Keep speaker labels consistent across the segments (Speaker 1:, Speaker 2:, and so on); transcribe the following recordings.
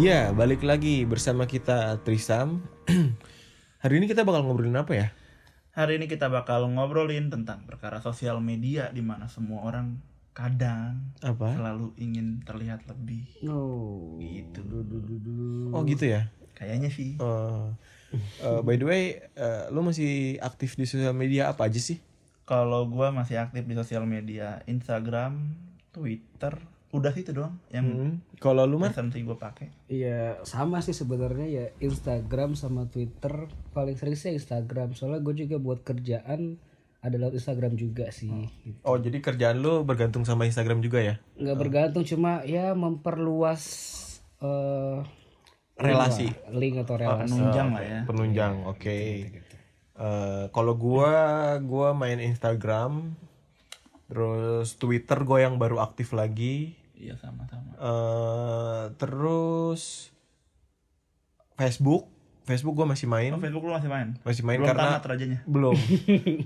Speaker 1: Iya, balik lagi bersama kita Trisam. Hari ini kita bakal ngobrolin apa ya?
Speaker 2: Hari ini kita bakal ngobrolin tentang perkara sosial media di mana semua orang kadang
Speaker 1: Apa?
Speaker 2: selalu ingin terlihat lebih.
Speaker 3: Oh.
Speaker 2: Gitu.
Speaker 1: Oh gitu ya.
Speaker 2: Kayaknya sih.
Speaker 1: Oh. Eh, by the way, eh, lu masih aktif di sosial media apa aja sih?
Speaker 2: Kalau gua masih aktif di sosial media, Instagram, Twitter, udah sih itu doang yang
Speaker 1: Hmm. Kalau lu mah?
Speaker 2: recently gue pakai.
Speaker 3: Iya sama sih sebenarnya ya Instagram sama Twitter paling sering sih Instagram soalnya gue juga buat kerjaan ada lewat Instagram juga sih gitu.
Speaker 1: Oh jadi kerjaan lu bergantung sama Instagram juga ya?
Speaker 3: nggak bergantung cuma ya memperluas eh
Speaker 1: Relasi.
Speaker 3: link atau relasi
Speaker 2: Penunjang lah ya.
Speaker 1: Penunjang, oke. Eh, Kalau gua, gua main Instagram, terus Twitter gua yang baru aktif lagi.
Speaker 2: Iya sama-sama.
Speaker 1: eh terus Facebook, Facebook gua masih main.
Speaker 2: Oh, Facebook lu masih main?
Speaker 1: masih main
Speaker 2: Belum
Speaker 1: karena
Speaker 2: tamat rajanya.
Speaker 1: belum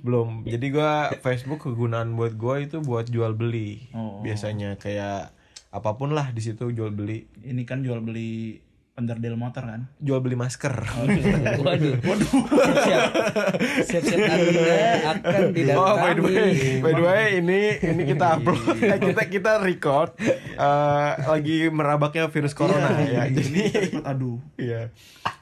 Speaker 1: belum jadi gua Facebook kegunaan buat gua itu buat jual beli
Speaker 2: Oh.
Speaker 1: biasanya kayak apa pun lah di situ jual beli
Speaker 2: Ini kan jual beli penderdel motor kan?
Speaker 1: jual beli masker
Speaker 3: waduh siap siap siap anda akan
Speaker 1: Oh by the way, by the way ini ini kita upload kita kita record eh, lagi merabaknya virus corona ya.
Speaker 2: Iya,
Speaker 1: Jadi
Speaker 2: aduh.
Speaker 1: iya.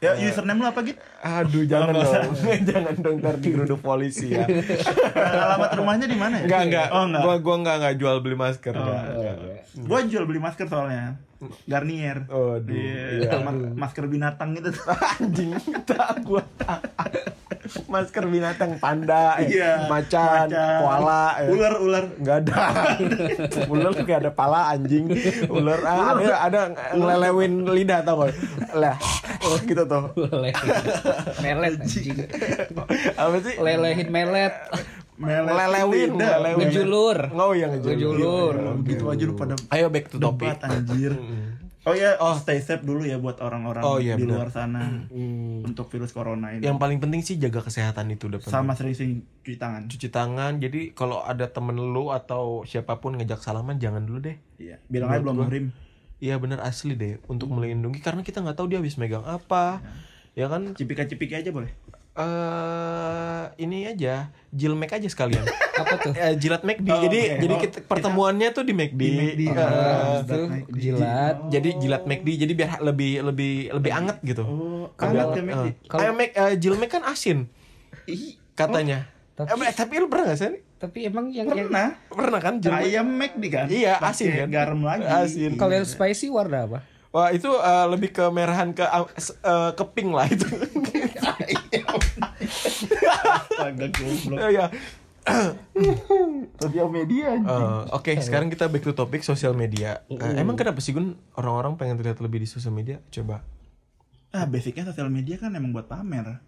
Speaker 2: Ya username lu apa gitu?
Speaker 1: Aduh jangan dong. jangan dong ntar digeruduk polisi ya.
Speaker 2: Alamat rumahnya di mana ya?
Speaker 1: Enggak enggak.
Speaker 2: Oh enggak.
Speaker 1: Gua gua enggak enggak jual beli masker. enggak, enggak.
Speaker 2: Gua jual beli masker soalnya. Garnier.
Speaker 1: Oh, aduh.
Speaker 2: Iya,
Speaker 1: Iya.
Speaker 2: ma- masker binatang gitu.
Speaker 1: anjing tak gua tak masker binatang panda eh,
Speaker 2: Iya,
Speaker 1: macan,
Speaker 2: macan.
Speaker 1: koala eh.
Speaker 2: Ular, ular.
Speaker 1: nggak ada ular tuh kayak ada pala anjing ular ah, ada ada ngelelewin lidah tau gak lah oh, gitu tuh
Speaker 3: melet melet anjing
Speaker 1: apa sih
Speaker 3: lelehin melet
Speaker 1: ngelelewin
Speaker 3: ngejulur.
Speaker 1: Oh yang ngejulur.
Speaker 3: Ngejulur.
Speaker 2: Gitu aja lu pada
Speaker 1: ayo back to topic.
Speaker 2: debat anjir. Oh ya, oh stay safe dulu ya buat orang-orang
Speaker 1: Oh, iya,
Speaker 2: di
Speaker 1: benar.
Speaker 2: luar sana untuk virus corona ini.
Speaker 1: yang paling penting sih jaga kesehatan itu udah penting
Speaker 2: Sama sering-sering cuci tangan.
Speaker 1: cuci tangan. Jadi kalau ada temen lu atau siapa pun ngejak salaman jangan dulu deh.
Speaker 2: Iya. Bilang aja belum muhrim.
Speaker 1: Iya bener asli deh. Untuk melindungi. Karena kita nggak tahu dia habis megang apa. Ya kan?
Speaker 2: Cipika-cipiki aja boleh.
Speaker 1: Eh ini aja jilmek aja sekalian
Speaker 3: apa tuh
Speaker 1: Eh, jilat McD
Speaker 2: Oh,
Speaker 1: jadi
Speaker 2: oke.
Speaker 1: jadi
Speaker 2: Oh,
Speaker 1: kita, pertemuannya tuh di McD,
Speaker 2: Di McD.
Speaker 1: Eh,
Speaker 2: Ah,
Speaker 3: itu
Speaker 2: McD.
Speaker 3: jilat
Speaker 1: jadi jilat McD jadi biar lebih lebih lebih anget gitu
Speaker 2: Oh, anget ya McD.
Speaker 1: jilmek kan asin
Speaker 2: Ih,
Speaker 1: katanya
Speaker 3: Tapi-
Speaker 1: Eh, tapi lu pernah gak sih
Speaker 3: tapi emang yang yang
Speaker 2: pernah.
Speaker 1: pernah kan jilmek
Speaker 2: Ayam McD kan?
Speaker 1: Iya, asin kan?
Speaker 2: Garam lagi.
Speaker 1: Asin.
Speaker 3: kalau yang spicy warna apa
Speaker 1: Wah itu eh, lebih ke merahan ke eh, ke pink lah itu.
Speaker 2: Astaga goblok.
Speaker 1: Iya.
Speaker 2: Sosial media
Speaker 1: Eh, Oke, sekarang kita back to topic sosial media. Eh, emang kenapa sih Gun orang-orang pengen terlihat lebih di sosial media? Coba.
Speaker 2: Ah, basicnya sosial media kan emang buat pamer.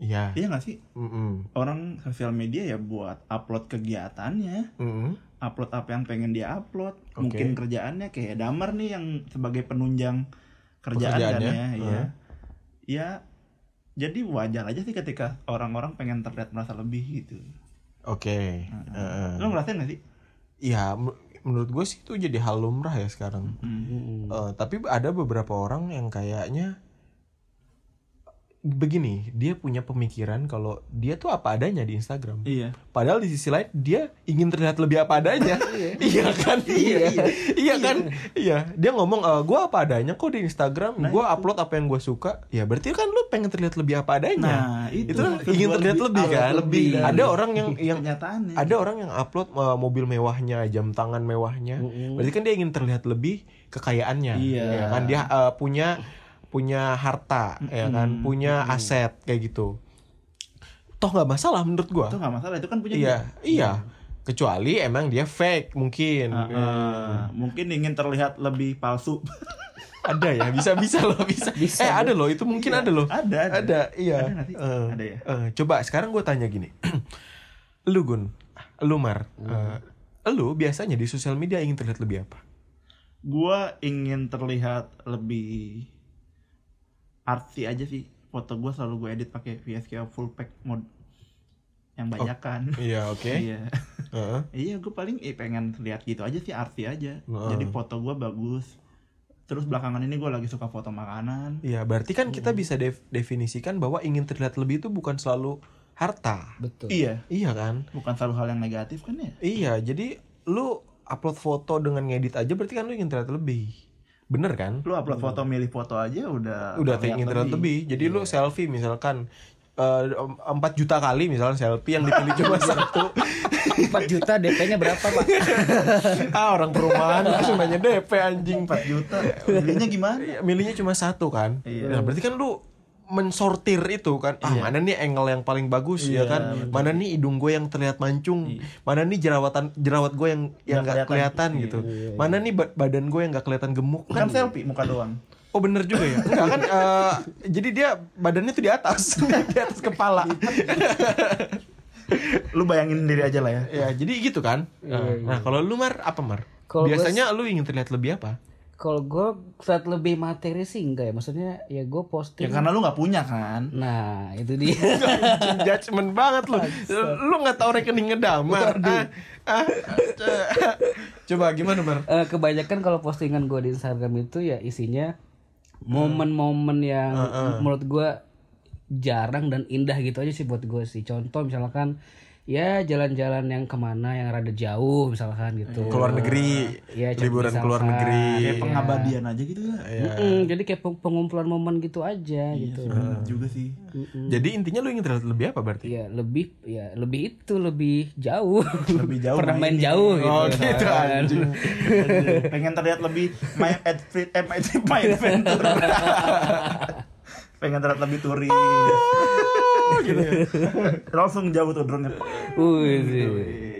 Speaker 1: Iya.
Speaker 2: Iya gak sih?
Speaker 1: Mm-mm.
Speaker 2: Orang sosial media ya buat upload kegiatannya,
Speaker 1: Mm-mm.
Speaker 2: upload apa yang pengen dia upload.
Speaker 1: Oke.
Speaker 2: Mungkin kerjaannya kayak Damar nih yang sebagai penunjang kerjaan kan
Speaker 1: Pekerjaannya,
Speaker 2: ya. Iya. Ya jadi wajar aja sih ketika orang-orang pengen terlihat merasa lebih gitu.
Speaker 1: Oke. Heeh.
Speaker 2: Lo ngerasain gak sih?
Speaker 1: Iya, men- menurut gue sih itu jadi hal lumrah ya sekarang.
Speaker 2: Hmm.
Speaker 1: Eh, tapi ada beberapa orang yang kayaknya begini, dia punya pemikiran kalau dia tuh apa adanya di Instagram.
Speaker 2: Iya.
Speaker 1: Padahal di sisi lain dia ingin terlihat lebih apa adanya. iya kan? Iya, iya. kan? Iya. Dia ngomong e, gua apa adanya kok di Instagram.
Speaker 2: Nah,
Speaker 1: gua upload apa yang gua suka. Ya berarti kan lu pengen terlihat lebih apa adanya.
Speaker 2: Nah, itu.
Speaker 1: kan
Speaker 2: Terus
Speaker 1: ingin terlihat
Speaker 2: lebih-
Speaker 1: lebih kan?
Speaker 2: lebih
Speaker 1: Ada orang yang yang
Speaker 2: kenyataannya.
Speaker 1: ada orang yang upload uh, mobil mewahnya, jam tangan mewahnya. Berarti kan dia ingin terlihat lebih kekayaannya.
Speaker 2: Iya.
Speaker 1: Ya kan dia uh, punya punya harta, ya kan, punya aset kayak gitu. Toh nggak masalah menurut gua.
Speaker 2: itu nggak masalah itu kan punya
Speaker 1: Iya, iya. Kecuali emang dia fake mungkin.
Speaker 2: Ah, ah. mungkin ingin terlihat lebih palsu.
Speaker 1: Ada ya, bisa bisa loh, bisa.
Speaker 3: Bisa,
Speaker 1: eh, ada loh, itu mungkin ada loh.
Speaker 2: ada, ada.
Speaker 1: Ada, iya.
Speaker 2: Ada nggak sih?
Speaker 1: Eh,
Speaker 2: Ada ya?
Speaker 1: eh, coba sekarang gue tanya gini. lu Gun, lu Mar, eh, lu biasanya di sosial media ingin terlihat lebih apa?
Speaker 2: Gua ingin terlihat lebih artsy aja sih. Foto gua selalu gue edit pakai VSCO full pack mode yang banyak kan.
Speaker 1: Iya, oke.
Speaker 2: Iya.
Speaker 1: Heeh.
Speaker 2: Iya, gue paling eh, pengen lihat gitu aja sih artsy aja.
Speaker 1: Heeh.
Speaker 2: Jadi foto gua bagus. terus belakangan ini gue lagi suka foto makanan
Speaker 1: Iya, berarti kan kita bisa def- definisikan bahwa ingin terlihat lebih itu bukan selalu harta.
Speaker 3: betul
Speaker 2: iya
Speaker 1: Iya kan?
Speaker 2: bukan selalu hal yang negatif kan ya
Speaker 1: Iya, jadi lu upload foto dengan ngedit aja berarti kan lu ingin terlihat lebih. Bener kan?
Speaker 2: lu upload foto milih foto aja udah
Speaker 1: Udah ingin terlihat lebih. Jadi lu selfie misalkan eh, 4 juta kali misalnya selfie yang dipilih cuma satu.
Speaker 3: 4 juta DP-nya berapa pak
Speaker 1: ah, orang perumahan langsung nanya DP anjing.
Speaker 2: 4 juta milihnya gimana
Speaker 1: Iya, milihnya cuma satu kan.
Speaker 2: Iya.
Speaker 1: Nah, berarti kan lu mensortir itu kan. Ah, mana nih angle yang paling bagus ya
Speaker 2: Iya,
Speaker 1: kan? Mana nih hidung gue yang terlihat mancung? Mana nih jerawatan jerawat gue yang yang
Speaker 2: Nggak
Speaker 1: kelihatan,
Speaker 2: kelihatan.
Speaker 1: gitu. Mana nih ba- badan gue yang nggak kelihatan gemuk
Speaker 2: kan selfie muka doang
Speaker 1: Oh bener juga ya. Enggak kan eh, jadi dia badannya tuh di atas, di atas kepala.
Speaker 2: lu bayangin diri aja lah ya
Speaker 1: ya, jadi gitu kan. Nah, kalau lu Mar apa Mar?
Speaker 3: Gua
Speaker 1: Biasanya lu ingin terlihat lebih apa?
Speaker 3: Kalau gue saat lebih materi sih enggak ya. Maksudnya ya gue
Speaker 2: ya
Speaker 3: posting
Speaker 2: karena lu nggak punya kan?
Speaker 3: Nah itu dia.
Speaker 1: Judgement banget lu. Lu nggak tahu rekening ngedamar. Ah, ah, ah. Coba gimana, Mar?
Speaker 3: Eh, kebanyakan kalau postingan gue di Instagram itu ya isinya momen-momen yang menurut gue jarang dan indah gitu aja sih buat gue sih. Contoh misalkan ya jalan-jalan yang ke mana yang rada jauh misalkan gitu
Speaker 1: Keluar negeri,
Speaker 3: Iya,
Speaker 1: liburan
Speaker 3: misalkan.
Speaker 1: keluar negeri.
Speaker 2: kayak pengabadian aja gitu ya
Speaker 3: Mm-mm, jadi kayak peng- pengumpulan momen gitu aja gitu
Speaker 2: bener juga sih
Speaker 1: Jadi intinya lu ingin terlihat lebih apa berarti?
Speaker 3: ya lebih ya lebih itu lebih jauh
Speaker 2: Lebih jauh
Speaker 3: pernah main
Speaker 2: mainnya.
Speaker 3: jauh gitu
Speaker 1: Oh gitu
Speaker 3: kan.
Speaker 1: anjing.
Speaker 2: Aduh, pengen terlihat lebih main adventure eh main adventure pengen terlihat lebih touring gitu ya. langsung jauh tuh drone nya
Speaker 3: Wih, sih.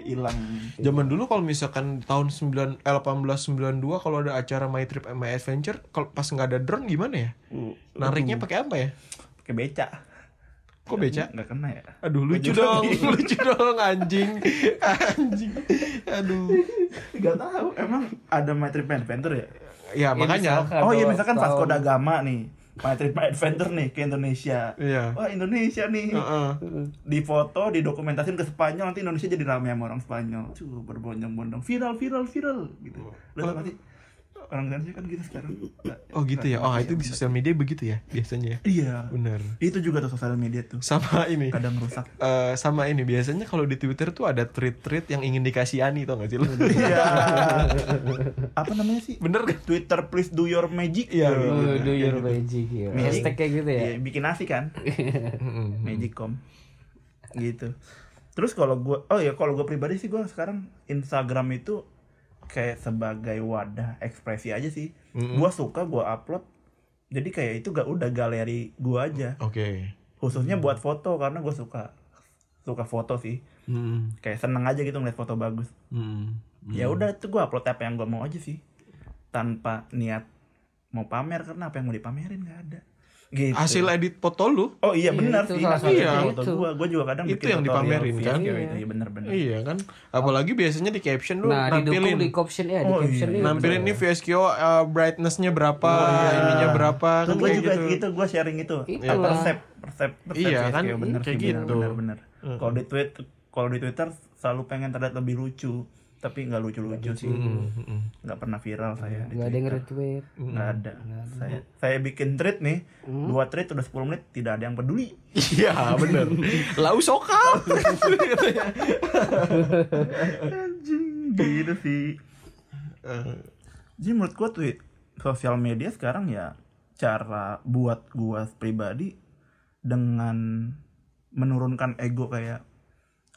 Speaker 2: hilang
Speaker 1: Zaman dulu kalau misalkan tahun 9 eh, 1892 kalau ada acara My Trip and My Adventure kalau pas nggak ada drone gimana ya? Nariknya pakai apa ya?
Speaker 2: pakai beca
Speaker 1: Kok beca?
Speaker 2: nggak kena ya
Speaker 1: Aduh lucu dong, lucu dong anjing. Anjing. Aduh.
Speaker 2: nggak tahu emang ada my trip and adventure ya
Speaker 1: Ya makanya.
Speaker 3: misalkan.
Speaker 2: oh iya misalkan Vasco da Gama nih my trip and adventure nih ke Indonesia.
Speaker 1: Iya.
Speaker 2: wah Indonesia nih.
Speaker 1: Heeh.
Speaker 2: di foto didokumentasin ke Spanyol nanti Indonesia jadi ramai sama orang Spanyol. Cuy berbondong-bondong. Viral viral viral gitu. Tau gak sih orang Indonesia kan gitu sekarang
Speaker 1: Oh gitu ya. Oh itu di sosial media begitu ya biasanya. ya?
Speaker 2: iya
Speaker 1: Bener.
Speaker 2: itu juga tuh sosial media tuh
Speaker 1: Sama ini.
Speaker 2: kadang rusak
Speaker 1: eh, sama ini biasanya kalau di Twitter tuh ada tweet-tweet yang ingin dikasihani tau gak sih lu?
Speaker 2: iya apa namanya sih
Speaker 1: Bener kan?
Speaker 2: Twitter please do your magic
Speaker 1: Iya,
Speaker 3: Oh, do your magic ya. Hashtag kayak gitu ya.
Speaker 2: Iya, bikin nasi kan Magicom gitu terus kalau gue oh ya kalau gue pribadi sih gue sekarang Instagram itu kayak sebagai wadah ekspresi aja sih. Gue suka gue upload. Jadi kayak itu gak udah galeri gue aja.
Speaker 1: Oke.
Speaker 2: khususnya buat foto karena gue suka suka foto sih.
Speaker 1: Hmm.
Speaker 2: kayak seneng aja gitu ngeliat foto bagus.
Speaker 1: Hmm.
Speaker 2: ya udah itu gue upload apa yang gue mau aja sih. Tanpa niat mau pamer karena apa yang mau dipamerin nggak ada gitu
Speaker 1: Hasil edit foto lu
Speaker 2: oh iya
Speaker 3: Iya,
Speaker 2: benar sih hasil
Speaker 1: satunya
Speaker 2: foto
Speaker 3: itu.
Speaker 2: gue gue juga kadang
Speaker 1: Itu
Speaker 2: bikin
Speaker 1: yang dipamerin,
Speaker 2: video
Speaker 1: kan?
Speaker 2: gitu,
Speaker 3: Iya.
Speaker 2: iya bener-bener
Speaker 1: Iya kan Apalagi biasanya di caption lu
Speaker 3: Nah,
Speaker 1: nampilin
Speaker 3: di caption ya, di
Speaker 2: Oh,
Speaker 3: caption
Speaker 2: iya.
Speaker 3: ya.
Speaker 1: Nampilin nih VSQO uh, brightness-nya berapa Ininya berapa
Speaker 2: Tuh
Speaker 1: kan kayak
Speaker 2: juga
Speaker 1: gitu
Speaker 2: gitu, gue sharing itu.
Speaker 3: Itulah.
Speaker 2: Ya, persep, persep, persep.
Speaker 1: Iya,
Speaker 2: ya,
Speaker 1: kan?
Speaker 2: kayak bener
Speaker 1: Kayak
Speaker 2: sih, bener,
Speaker 1: gitu.
Speaker 2: Bener, bener. Kalau di tweet, kalau di Twitter selalu pengen terlihat lebih lucu, tapi nggak lucu-lucu sih. Nggak pernah viral saya. di
Speaker 3: Enggak ada yang retweet.
Speaker 2: Nggak ada. Saya saya bikin tweet nih, dua tweet udah 10 menit tidak ada yang peduli.
Speaker 1: Iya bener Lau sokal
Speaker 2: Anjing, gitu sih.
Speaker 1: Eh,
Speaker 2: Jadi menurut gua tweet sosial media sekarang ya cara buat gua pribadi dengan menurunkan ego kayak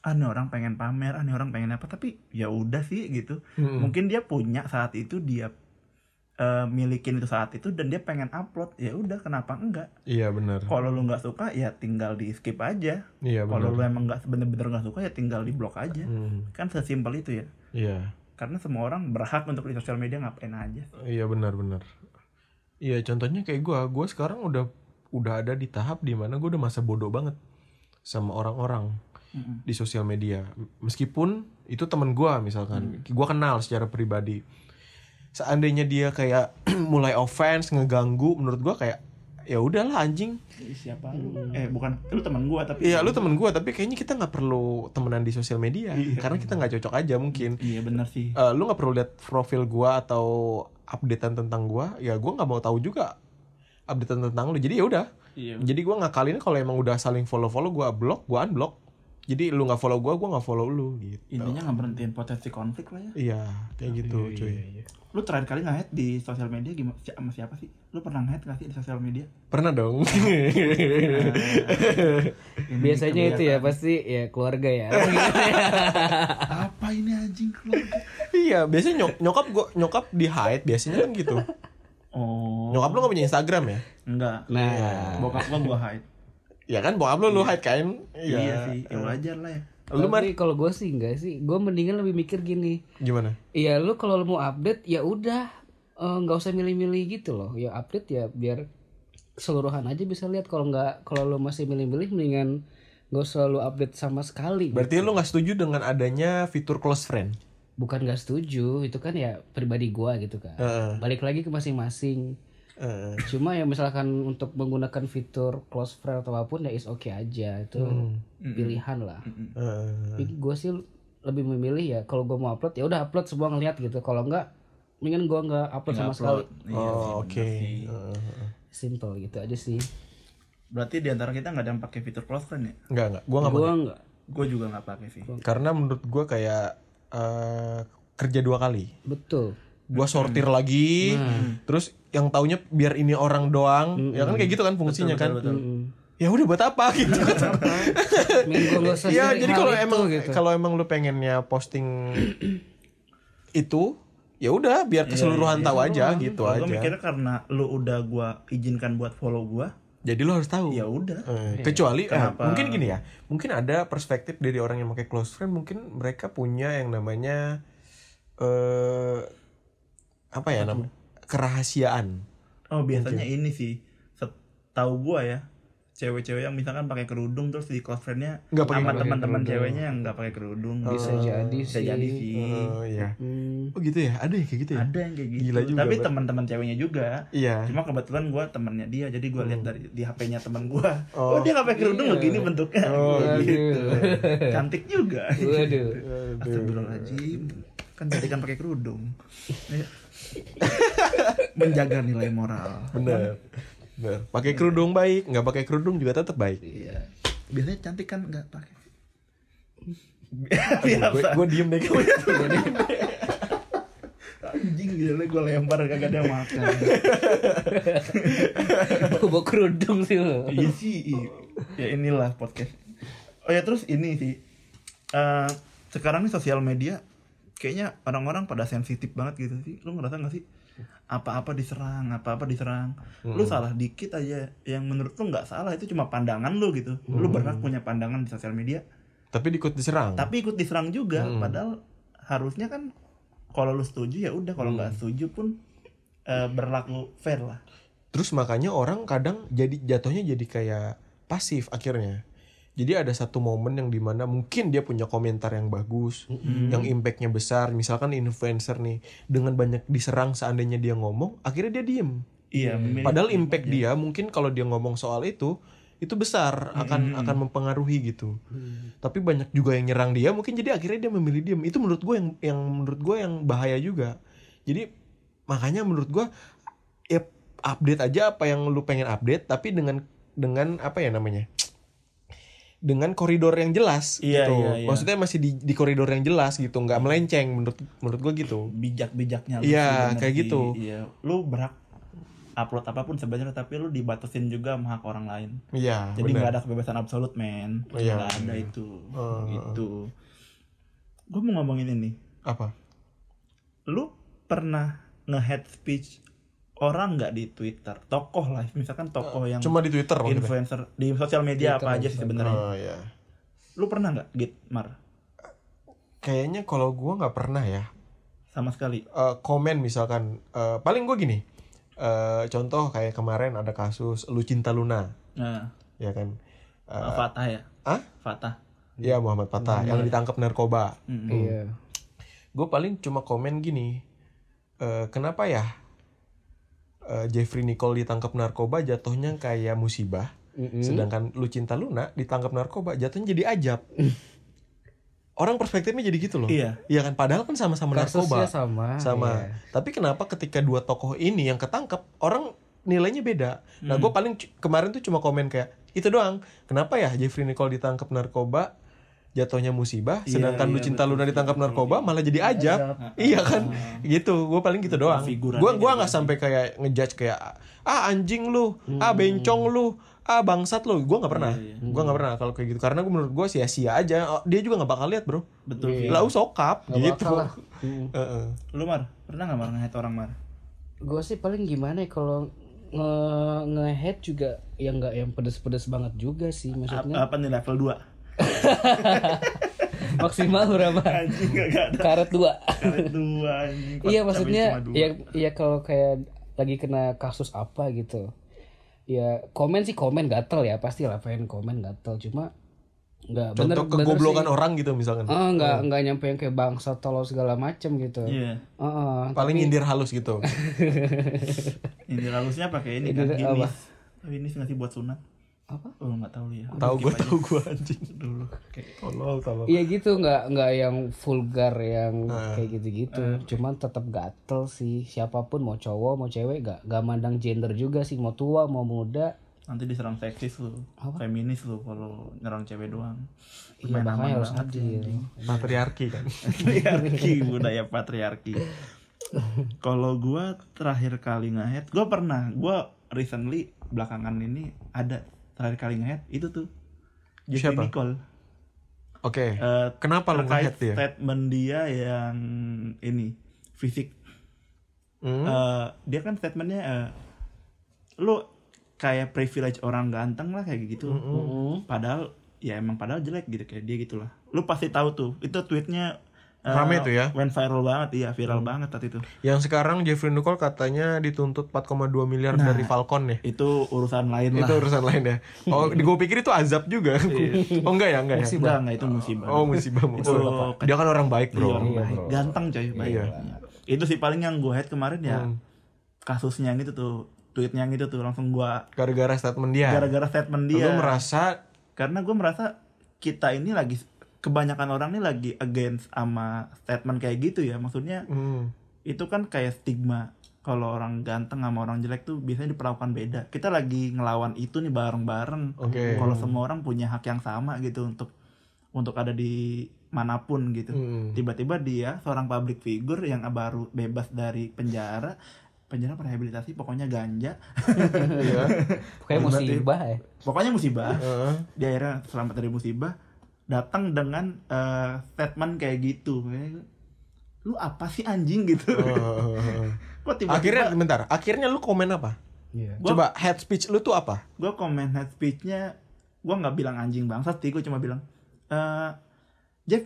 Speaker 2: ah orang pengen pamer, ah orang pengen apa. Tapi ya udah sih gitu. Mungkin dia punya saat itu dia eh, milikin itu saat itu dan dia pengen upload. Ya udah kenapa enggak?
Speaker 1: Iya bener
Speaker 2: kalau lu nggak suka ya tinggal di skip aja.
Speaker 1: Iya
Speaker 2: kalau
Speaker 1: bener
Speaker 2: lu emang nggak bener-bener nggak suka ya tinggal di blok aja.
Speaker 1: Hmm,
Speaker 2: kan sesimpel itu ya.
Speaker 1: Iya.
Speaker 2: Karena semua orang berhak untuk di sosial media ngapain aja.
Speaker 1: Iya benar-benar. Iya contohnya kayak gue, gue sekarang udah udah ada di tahap di mana gue udah masa bodoh banget sama orang-orang di sosial media. Meskipun itu temen gue misalkan, gue kenal secara pribadi. Seandainya dia kayak mulai offense, ngeganggu, menurut gue kayak ya udahlah anjing.
Speaker 2: siapa lu? Eh bukan lu teman gua tapi
Speaker 1: Iya lu temen gue, tapi kayaknya kita nggak perlu temenan di sosial media. Karena kita nggak cocok aja mungkin.
Speaker 2: iya benar sih.
Speaker 1: Eh, lu nggak perlu lihat profil gua atau updatean tentang gue ya gue nggak mau tahu juga updatean tentang lu. Jadi ya udah.
Speaker 2: Iya.
Speaker 1: jadi gue ngakalin kalau emang udah saling follow follow gue blok gue unblock jadi lu nggak follow gue gue nggak follow lu gitu
Speaker 2: Intinya nggak berhentiin potensi konflik lah ya.
Speaker 1: iya kayak gitu cuy
Speaker 2: Lu terakhir kali nge di sosial media gimana si- sama siapa sih? Lu pernah nge gak sih di sosial media?
Speaker 1: pernah dong
Speaker 3: Biasanya itu ya pasti ya keluarga ya.
Speaker 2: Apa ini anjing keluarga?
Speaker 1: iya biasanya nyok nyokap gue nyokap di hide biasanya kan gitu
Speaker 2: Oh.
Speaker 1: nyokap lu gak punya instagram ya
Speaker 2: Enggak.
Speaker 3: Nah,
Speaker 2: Bokap gua gua hide.
Speaker 1: Ya kan bokap lu lu hide kan
Speaker 2: Iya, sih. Ya wajar lah ya.
Speaker 1: lu
Speaker 3: tapi kalau gue sih enggak sih. Gue mendingan lebih mikir gini.
Speaker 1: gimana
Speaker 3: Iya lu kalau lu mau update ya udah eh, nggak usah milih-milih gitu loh. Ya update ya biar keseluruhan aja bisa lihat. Kalau nggak kalau lu masih milih-milih mendingan nggak usah lu update sama sekali.
Speaker 1: berarti lu nggak setuju dengan adanya fitur close friend
Speaker 3: Bukan nggak setuju, itu kan ya pribadi gua gitu kan.
Speaker 1: Heeh.
Speaker 3: Balik lagi ke masing-masing.
Speaker 1: Heeh.
Speaker 3: Cuma ya misalkan untuk menggunakan fitur close friend atau apa pun ya is oke aja itu pilihan lah.
Speaker 1: Heeh.
Speaker 3: Tapi gue sih lebih memilih ya kalau gue mau upload ya udah upload semua ngeliat gitu. Kalau enggak mendingan gue nggak upload sama sekali.
Speaker 2: Iya
Speaker 1: oh oke. Heeh.
Speaker 3: Simple gitu aja sih.
Speaker 2: Berarti di antara kita nggak ada yang pakai fitur close friend ya?
Speaker 1: Enggak enggak, gua nggak
Speaker 3: Gue enggak.
Speaker 2: Gue juga nggak pakai sih.
Speaker 1: Karena menurut gua kayak eh, kerja dua kali.
Speaker 3: Betul.
Speaker 1: Gua sortir lagi, terus yang taunya biar ini orang doang, ya kan kayak gitu kan fungsinya kan.
Speaker 3: Mm.
Speaker 1: Ya udah buat apa gitu. Iya,
Speaker 3: sharing
Speaker 1: jadi kalau emang
Speaker 3: gitu.
Speaker 1: kalau emang lu pengennya posting itu, ya udah biar keseluruhan tahu aja gitu aja.
Speaker 2: Gue mikirnya karena lu udah gua izinkan buat follow gua,
Speaker 1: Jadi lu harus tahu.
Speaker 2: ya udah.
Speaker 1: Eh, kecuali eh, mungkin gini ya mungkin ada perspektif dari orang yang pakai close friend mungkin mereka punya yang namanya eh apa ya namanya kerahasiaan
Speaker 2: Oh biasanya ini sih, setahu gua ya, cewek-cewek yang misalkan pakai kerudung terus di close friendnya
Speaker 1: Nggak
Speaker 2: sama teman-teman ceweknya yang nggak pakai kerudung.
Speaker 3: Bisa jadi
Speaker 2: Bisa
Speaker 3: sih.
Speaker 2: jadi sih.
Speaker 1: oh iya
Speaker 3: Hmm.
Speaker 1: oh gitu ya ada ya kayak gitu ya
Speaker 2: Ada yang kayak gitu.
Speaker 1: Gila juga,
Speaker 2: Tapi teman-teman ceweknya juga.
Speaker 1: iya
Speaker 2: Cuma kebetulan gua temennya dia, jadi gua lihat dari di HP-nya teman gua.
Speaker 1: Oh.
Speaker 2: Oh, dia nggak pakai kerudung begini bentuknya.
Speaker 1: Oh,
Speaker 2: gitu. Cantik juga.
Speaker 3: Waduh.
Speaker 2: Astagfirullahaladzim Kan tadi kan pakai kerudung Ya. Menjaga nilai moral.
Speaker 1: Bener. Bener. Pakai kerudung baik nggak pakai kerudung juga tetap baik.
Speaker 2: Iya. Biasanya cantik kan nggak pakai.
Speaker 1: Gue
Speaker 2: Biasa.
Speaker 1: gue diem deh.
Speaker 2: Anjing gila gue lempar kagak ada makan.
Speaker 3: Bawa kerudung sih lo.
Speaker 2: Iya sih iya. Ya inilah podcast. Oh ya terus ini sih. Eh, Sekarang nih sosial media Kayaknya orang-orang pada sensitif banget gitu sih. Lu ngerasa gak sih? Apa-apa diserang, apa-apa diserang. Lu salah dikit aja. Yang menurut lu gak salah Itu cuma pandangan lu gitu. Lu berhak punya pandangan di sosial media.
Speaker 1: Tapi diikut diserang.
Speaker 2: Tapi ikut diserang juga. Padahal harusnya kan Kalau lu setuju ya udah. Kalau nggak setuju pun eh, Berlaku fair lah.
Speaker 1: Terus makanya orang kadang jadi jatuhnya jadi kayak pasif akhirnya. Jadi ada satu momen yang di mana mungkin dia punya komentar yang bagus, yang impactnya besar. Misalkan influencer nih dengan banyak diserang seandainya dia ngomong, akhirnya dia diem.
Speaker 2: Iya memilih-
Speaker 1: Padahal impact dia mungkin kalau dia ngomong soal itu itu besar akan akan mempengaruhi gitu. Tapi banyak juga yang nyerang dia, mungkin jadi akhirnya dia memilih diem. Itu menurut gue yang yang menurut gue yang bahaya juga. Jadi makanya menurut gue ya update aja apa yang lu pengen update tapi dengan dengan apa ya namanya dengan koridor yang jelas
Speaker 2: Iya,
Speaker 1: gitu
Speaker 2: iya, iya.
Speaker 1: maksudnya masih di, di koridor yang jelas gitu nggak melenceng menurut menurut gue gitu
Speaker 2: bijak-bijaknya lu
Speaker 1: Iya, kayak
Speaker 2: sih.
Speaker 1: gitu.
Speaker 2: Iya, lu berhak upload apa pun sebenarnya tapi lu dibatasin juga sama hak orang lain.
Speaker 1: iya
Speaker 2: Jadi nggak ada kebebasan absolut, men.
Speaker 1: Iya.
Speaker 2: Nggak ada itu.
Speaker 1: Oh,
Speaker 2: Gitu. Gue mau ngomongin ini.
Speaker 1: apa
Speaker 2: Lu pernah nge-head speech orang nggak di Twitter? Tokoh lah, misalkan tokoh yang
Speaker 1: cuma di twitter maksudnya
Speaker 2: influencer di sosial media apa aja sih sebenarnya.
Speaker 1: oh iya
Speaker 2: Lu pernah nggak git mar
Speaker 1: kayaknya kalau gue nggak pernah ya
Speaker 2: sama sekali?
Speaker 1: Eh, komen misalkan eh, paling gue gini eh, contoh kayak kemarin ada kasus lu cinta Luna
Speaker 2: Nah,
Speaker 1: ya kan Eh,
Speaker 2: Fatah ya?
Speaker 1: ah
Speaker 2: Fatah.
Speaker 1: ya Muhammad Patah yang ditangkap narkoba.
Speaker 3: Iya.
Speaker 1: gue paling cuma komen gini eh, kenapa ya eh, Jeffrey Nicole ditangkap narkoba jatuhnya kayak musibah
Speaker 3: Mm-mm.
Speaker 1: sedangkan lu cinta Luna ditangkap narkoba jatuhnya jadi ajab orang perspektifnya jadi gitu loh.
Speaker 2: Iya.
Speaker 1: Iya kan padahal kan sama-sama narkoba.
Speaker 3: Sama,
Speaker 1: Sama.
Speaker 3: iya.
Speaker 1: Tapi kenapa ketika dua tokoh ini yang ketangkep orang nilainya beda. Nah, gue paling kemarin tuh cuma komen kayak itu doang. Kenapa ya Jeffrey Nicole ditangkap narkoba jatuhnya musibah, sedangkan
Speaker 2: iya,
Speaker 1: Lucinta Luna ditangkap narkoba malah jadi ajab. Iya kan? Gitu. Gue paling gitu doang.
Speaker 2: Figurannya
Speaker 1: Gua gua nggak sampai kayak ngejudge kayak ah anjing lu, ah bencong lu, ah bangsat lu. Gua nggak pernah. Gua nggak pernah kalau kayak gitu karena gue menurut gue sia-sia aja. Oh, dia juga nggak bakal lihat, Bro.
Speaker 2: Betul.
Speaker 1: Lau sokap
Speaker 3: Nggak
Speaker 1: gitu.
Speaker 3: bakal lah.
Speaker 1: Heeh.
Speaker 2: Lu Mar, pernah nggak Mar nge orang Mar?
Speaker 3: gue sih paling gimana ya kalau nge nge juga yang nggak yang pedes-pedes banget juga sih maksudnya
Speaker 2: apa nih level 2?
Speaker 3: maksimal berapa
Speaker 2: Anjing gak, gak ada.
Speaker 3: karet dua
Speaker 2: Karet dua anjing.
Speaker 3: Iya maksudnya ya ya kalau kayak lagi kena kasus apa gitu ya komen sih komen gatel ya pasti lah pengen komen gatel cuma nggak bener bener
Speaker 1: kegoblokan
Speaker 3: sih.
Speaker 1: orang gitu misalkan.
Speaker 3: Ah, nggak nggak nyampe yang kayak bangsa tolol segala macem gitu
Speaker 2: Iya.
Speaker 3: Heeh,
Speaker 1: Paling nyindir halus gitu.
Speaker 2: Ini halusnya pakai ini kan
Speaker 3: Ini apa?
Speaker 2: gimis. Gimis nggak sih buat sunat?
Speaker 3: Apa
Speaker 2: Oh nggak tahu lu ya.
Speaker 1: tahu gue tahu gue anjing.
Speaker 2: dulu. Kayak
Speaker 1: Tolol tolol.
Speaker 3: Iya gitu nggak nggak yang vulgar yang
Speaker 1: Nah.
Speaker 3: kayak gitu-gitu. Cuman tetap gatel sih siapa pun mau cowok mau cewek gak gak mandang gender juga sih mau tua mau muda.
Speaker 2: nanti diserang seksis lu, feminis lu kalau nyerang cewek doang.
Speaker 3: Iya
Speaker 2: Main
Speaker 3: makanya harus
Speaker 2: banget
Speaker 3: adil.
Speaker 1: Patriarki kan.
Speaker 2: patriarki budaya patriarki kalau gua terakhir kali ngehead gua pernah gua recently belakangan ini ada terakhir kali ngehead itu tuh Jeffrey
Speaker 1: Siapa?
Speaker 2: Nicole
Speaker 1: Oke.
Speaker 2: Eh,
Speaker 1: Kenapa lu nge-head
Speaker 2: terkait
Speaker 1: dia?
Speaker 2: statement dia yang ini fisik
Speaker 1: Hmm?
Speaker 2: Eh, dia kan statementnya eh, lu kayak privilege orang ganteng lah kayak gitu padahal ya emang padahal jelek gitu kayak dia gitulah lu pasti tahu tuh itu tweetnya eh,
Speaker 1: Rame tuh ya?
Speaker 2: went viral banget iya viral banget tadi itu
Speaker 1: Yang sekarang Jeffrey Nicole katanya dituntut 4,2 miliar dari Falcon ya.
Speaker 2: itu urusan lain
Speaker 1: Itu
Speaker 2: lah
Speaker 1: urusan lain ya. Oh, gue pikir itu azab juga. oh enggak ya, enggak ya.
Speaker 2: enggak enggak itu musibah
Speaker 1: Oh, musibah
Speaker 2: itu
Speaker 1: musibah. Dia kan orang baik,
Speaker 2: Iya,
Speaker 1: Bro.
Speaker 2: orang baik. ganteng coy baik
Speaker 1: Iya.
Speaker 2: Iya. itu sih paling yang gue head kemarin ya
Speaker 1: Hmm.
Speaker 2: kasusnya yang itu tuh tweetnya yang itu tuh langsung gua
Speaker 1: Gara-gara statement dia.
Speaker 2: gara-gara statement dia
Speaker 1: Lu merasa
Speaker 2: karena gue merasa kita ini lagi kebanyakan orang ini lagi against sama statement kayak gitu ya maksudnya
Speaker 1: hmm,
Speaker 2: itu kan kayak stigma kalau orang ganteng sama orang jelek tuh biasanya diperlakukan beda kita lagi ngelawan itu nih bareng-bareng
Speaker 1: Oke.
Speaker 2: kalau semua orang punya hak yang sama gitu untuk untuk ada di mana pun gitu
Speaker 1: hmm.
Speaker 2: tiba-tiba dia seorang public figure yang baru bebas dari penjara penjara rehabilitasi pokoknya ganja
Speaker 1: Iya.
Speaker 3: Kayak musibah ya.
Speaker 2: pokoknya musibah
Speaker 1: Heeh.
Speaker 2: dia akhirnya selamat dari musibah datang dengan eh, statement kayak gitu lu apa sih anjing gitu
Speaker 1: Heeh.
Speaker 2: kok tiba-tiba
Speaker 1: Akhirnya bentar, akhirnya lu komen apa?
Speaker 3: Iya.
Speaker 2: Gua-
Speaker 1: Coba head speech lu tuh apa?
Speaker 2: gue komen head speechnya gue nggak bilang anjing bangsat sih gue cuma bilang eh Jeff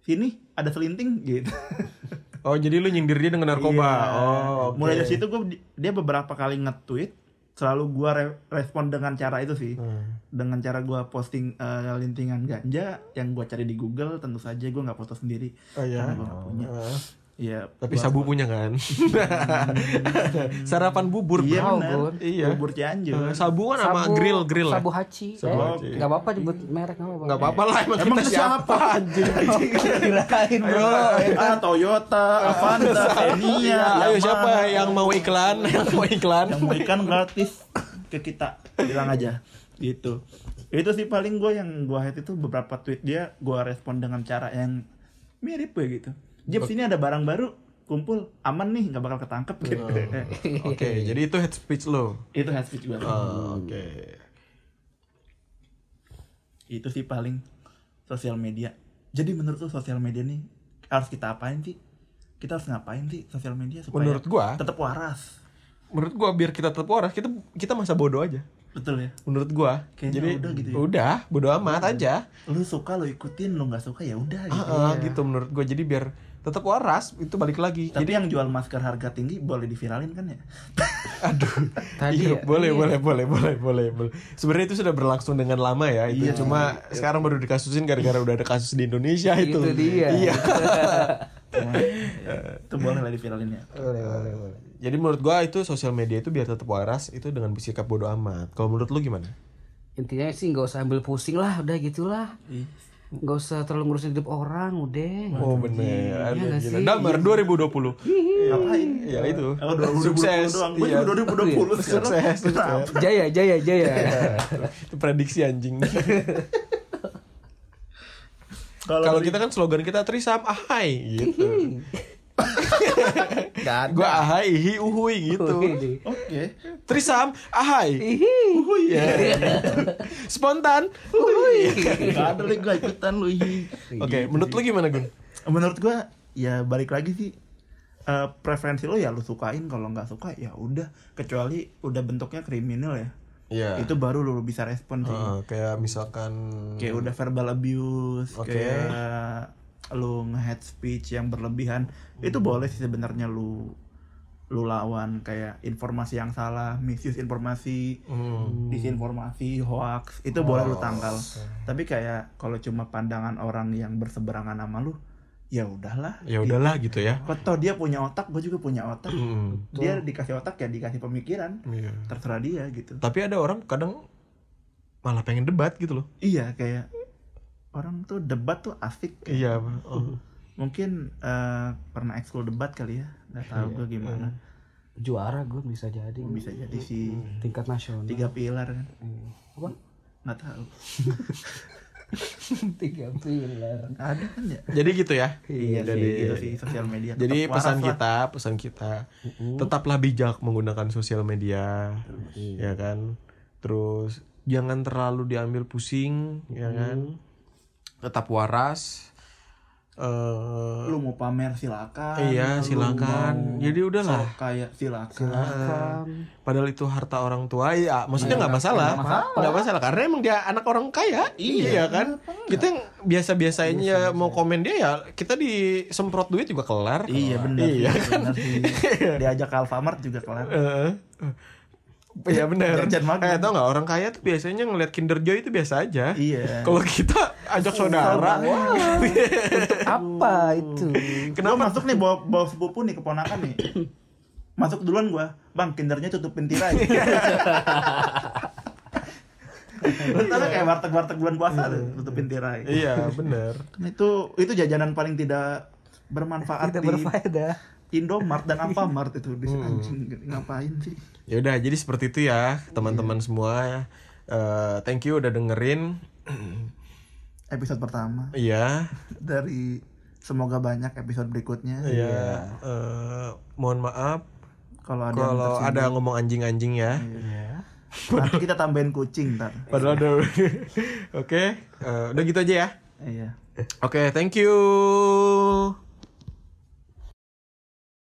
Speaker 2: sini ada selinting gitu
Speaker 1: Oh, jadi lu nyindir dia dengan narkoba.
Speaker 2: Iya.
Speaker 1: Oh, oke.
Speaker 2: mulai dari situ gue dia beberapa kali nge-tweet selalu gue respon dengan cara itu sih
Speaker 1: Hmm.
Speaker 2: dengan cara gue posting eh, lintingan ganja yang gue cari di Google tentu saja gue nggak foto sendiri
Speaker 1: Oh iya.
Speaker 2: karena gue nggak punya. Iya,
Speaker 1: Tapi
Speaker 2: gua-
Speaker 1: sabu punya kan? Sarapan bubur.
Speaker 2: Iya benar.
Speaker 3: Bun.
Speaker 1: Iya.
Speaker 2: Bubur Cianjur.
Speaker 1: Eh, Sabu kan sama grill grill ya?
Speaker 3: Sabu haci.
Speaker 1: Sabu
Speaker 3: eh,
Speaker 1: haci.
Speaker 3: Nggak apa-apa disebut merek nggak apa-apa.
Speaker 1: Nggak apa-apa lah emang,
Speaker 2: Emang
Speaker 1: kita
Speaker 2: itu
Speaker 1: siapa, anjing.
Speaker 3: Kirain
Speaker 1: Ayo,
Speaker 2: ah, Toyota, Avanza, Xenia,
Speaker 1: Iya, ayo siapa yang mau iklan? Yang mau iklan?
Speaker 2: yang mau ikan gratis ke kita bilang aja gitu itu sih paling gue yang gue hate itu beberapa tweet dia gue respon dengan cara yang mirip gue gitu Jeff sini ada barang baru kumpul aman nih nggak bakal ketangkep gitu.
Speaker 1: Oke, jadi itu head speech lo.
Speaker 2: itu hate speech gue
Speaker 1: Oh, Oke.
Speaker 2: itu sih paling sosial media. Jadi menurut lu sosial media nih harus kita apain sih? Kita harus ngapain sih sosial media supaya
Speaker 1: Menurut gua,
Speaker 2: tetap waras?
Speaker 1: Menurut gua biar kita tetap waras, kita kita masa bodoh aja.
Speaker 2: Betul ya
Speaker 1: Menurut gua.
Speaker 2: Kayaknya
Speaker 1: jadi
Speaker 2: udah gitu ya.
Speaker 1: udah, bodoh amat aja.
Speaker 2: lu suka lu ikutin lu nggak suka ya udah gitu
Speaker 1: Ah, ah, gitu menurut gua. Jadi biar tetap waras, itu balik lagi.
Speaker 2: Tapi yang jual masker harga tinggi boleh diviralin kan ya?
Speaker 1: Aduh.
Speaker 3: Tadi
Speaker 1: iya,
Speaker 3: ya,
Speaker 1: boleh,
Speaker 3: iya.
Speaker 1: boleh, boleh, boleh, boleh, boleh. Sebenarnya itu sudah berlangsung dengan lama ya. Itu
Speaker 2: Iya.
Speaker 1: cuma sekarang baru dikasusin gara-gara udah ada kasus di Indonesia itu.
Speaker 3: Itu dia.
Speaker 1: Iya.
Speaker 2: Ya, itu boleh lah diviralin ya.
Speaker 3: Boleh, boleh, boleh.
Speaker 1: Jadi menurut gua itu sosial media itu biar tetap waras itu dengan bersikap bodoh amat. Kalau menurut lu gimana?
Speaker 3: Intinya sih nggak usah ambil pusing lah, udah gitulah. Nggak usah terlalu ngurusin hidup orang udah
Speaker 1: Oh bener.
Speaker 3: Iya
Speaker 1: Gila.
Speaker 3: sih?
Speaker 1: Damar 2020.
Speaker 2: Ngapain?
Speaker 1: Ya itu.
Speaker 2: Oh, 2020
Speaker 1: Sukses.
Speaker 2: doang. Gue
Speaker 1: Iya.
Speaker 2: juga 2020 sekarang.
Speaker 1: Sukses.
Speaker 3: Jaya jaya jaya
Speaker 1: itu prediksi anjing.
Speaker 2: Kalau
Speaker 1: kita kan slogan kita trisam ahai gitu.
Speaker 2: ada.
Speaker 1: Gua ahai hi uhui gitu.
Speaker 2: Oke.
Speaker 1: Trisam ahai.
Speaker 3: Ihi.
Speaker 1: Uhui ya. Spontan. Uhui.
Speaker 2: Nggak ada lagi gue ikutan lu. ih.
Speaker 1: Oke, menurut lu gimana, Gun?
Speaker 2: Menurut gue ya balik lagi sih eh, preferensi lo ya lu sukain kalau nggak suka ya udah kecuali udah bentuknya kriminal ya
Speaker 1: Iya.
Speaker 2: itu baru lu bisa respon sih
Speaker 1: Heeh, kayak misalkan
Speaker 2: kayak udah verbal abuse
Speaker 1: Oke.
Speaker 2: kayak lu nge-hate speech yang berlebihan itu boleh sih sebenarnya lu lu lawan kayak informasi yang salah misuse informasi
Speaker 1: Hmm.
Speaker 2: disinformasi hoax itu boleh lu tangkal tapi kayak kalau cuma pandangan orang yang berseberangan sama lu ya udahlah.
Speaker 1: Ya udahlah gitu ya.
Speaker 2: Tau dia punya otak gue juga punya otak.
Speaker 1: Hmm.
Speaker 2: dia dikasih otak ya dikasih pemikiran.
Speaker 1: Iya.
Speaker 2: terserah dia gitu.
Speaker 1: Tapi ada orang kadang malah pengen debat gitu loh.
Speaker 2: iya kayak orang tuh debat tuh asik.
Speaker 1: Iya. Oh.
Speaker 2: mungkin eh, pernah ekskul debat kali ya? Nggak tahu gue gimana.
Speaker 3: Juara gue bisa jadi.
Speaker 2: Bisa jadi si
Speaker 3: tingkat nasional.
Speaker 2: Tiga pilar kan?
Speaker 3: Apa?
Speaker 2: Nggak tahu
Speaker 3: tiga pilar
Speaker 2: ada kan ya
Speaker 1: Jadi gitu ya.
Speaker 2: iya
Speaker 1: Jadi,
Speaker 2: sih gitu sih sosial media
Speaker 1: jadi
Speaker 2: Tetap
Speaker 1: pesan
Speaker 2: waras lah.
Speaker 1: kita, pesan kita, tetaplah bijak menggunakan sosial media, ya kan. Terus jangan terlalu diambil pusing, ya kan. Tetap waras. Eh
Speaker 2: lu mau pamer silakan
Speaker 1: Iya, silakan. Jadi udahlah.
Speaker 2: sok kaya silakan,
Speaker 3: kan
Speaker 1: Padahal itu harta orang tua, ya maksudnya nggak masalah, nggak masalah. karena emang dia anak orang kaya, iya, kan. Kita yang biasa-biasanya ya mau komen dia ya kita disemprot duit juga kelar.
Speaker 2: iya benar
Speaker 1: Iya kan.
Speaker 2: benar sih. diajak ke Alfamart juga kelar
Speaker 1: Heeh. Iya benar.
Speaker 2: Jajan makan.
Speaker 1: Eh tau nggak orang kaya tuh biasanya ngeliat Kinder Joy itu biasa aja.
Speaker 2: iya
Speaker 1: Kalau kita ajak saudara,
Speaker 3: apa itu
Speaker 2: Kenapa masuk nih bawa bawa sepupu nih keponakan nih. masuk duluan gua. Bang, kindernya tutupin tirai. Bentar kayak warteg-warteg bulan puasa tuh, tutupin tirai.
Speaker 1: iya benar.
Speaker 2: Kan itu itu jajanan paling tidak bermanfaat
Speaker 3: tidak
Speaker 2: di
Speaker 3: berfaedah
Speaker 2: Indomart dan Alfamart itu di anjing ngapain sih?
Speaker 1: Ya udah jadi seperti itu ya teman-teman semua. Eh, thank you udah dengerin.
Speaker 2: Episode pertama
Speaker 1: Iya,
Speaker 2: dari semoga banyak episode berikutnya.
Speaker 1: iya. Eh, mohon maaf
Speaker 2: Kalau ada
Speaker 1: kalau ada ngomong anjing-anjing ya.
Speaker 3: ya
Speaker 2: nanti kita tambahin kucing ntar.
Speaker 1: Padahal ada. Oke, eh, udah gitu aja ya.
Speaker 2: Iya.
Speaker 1: Oke, thank you.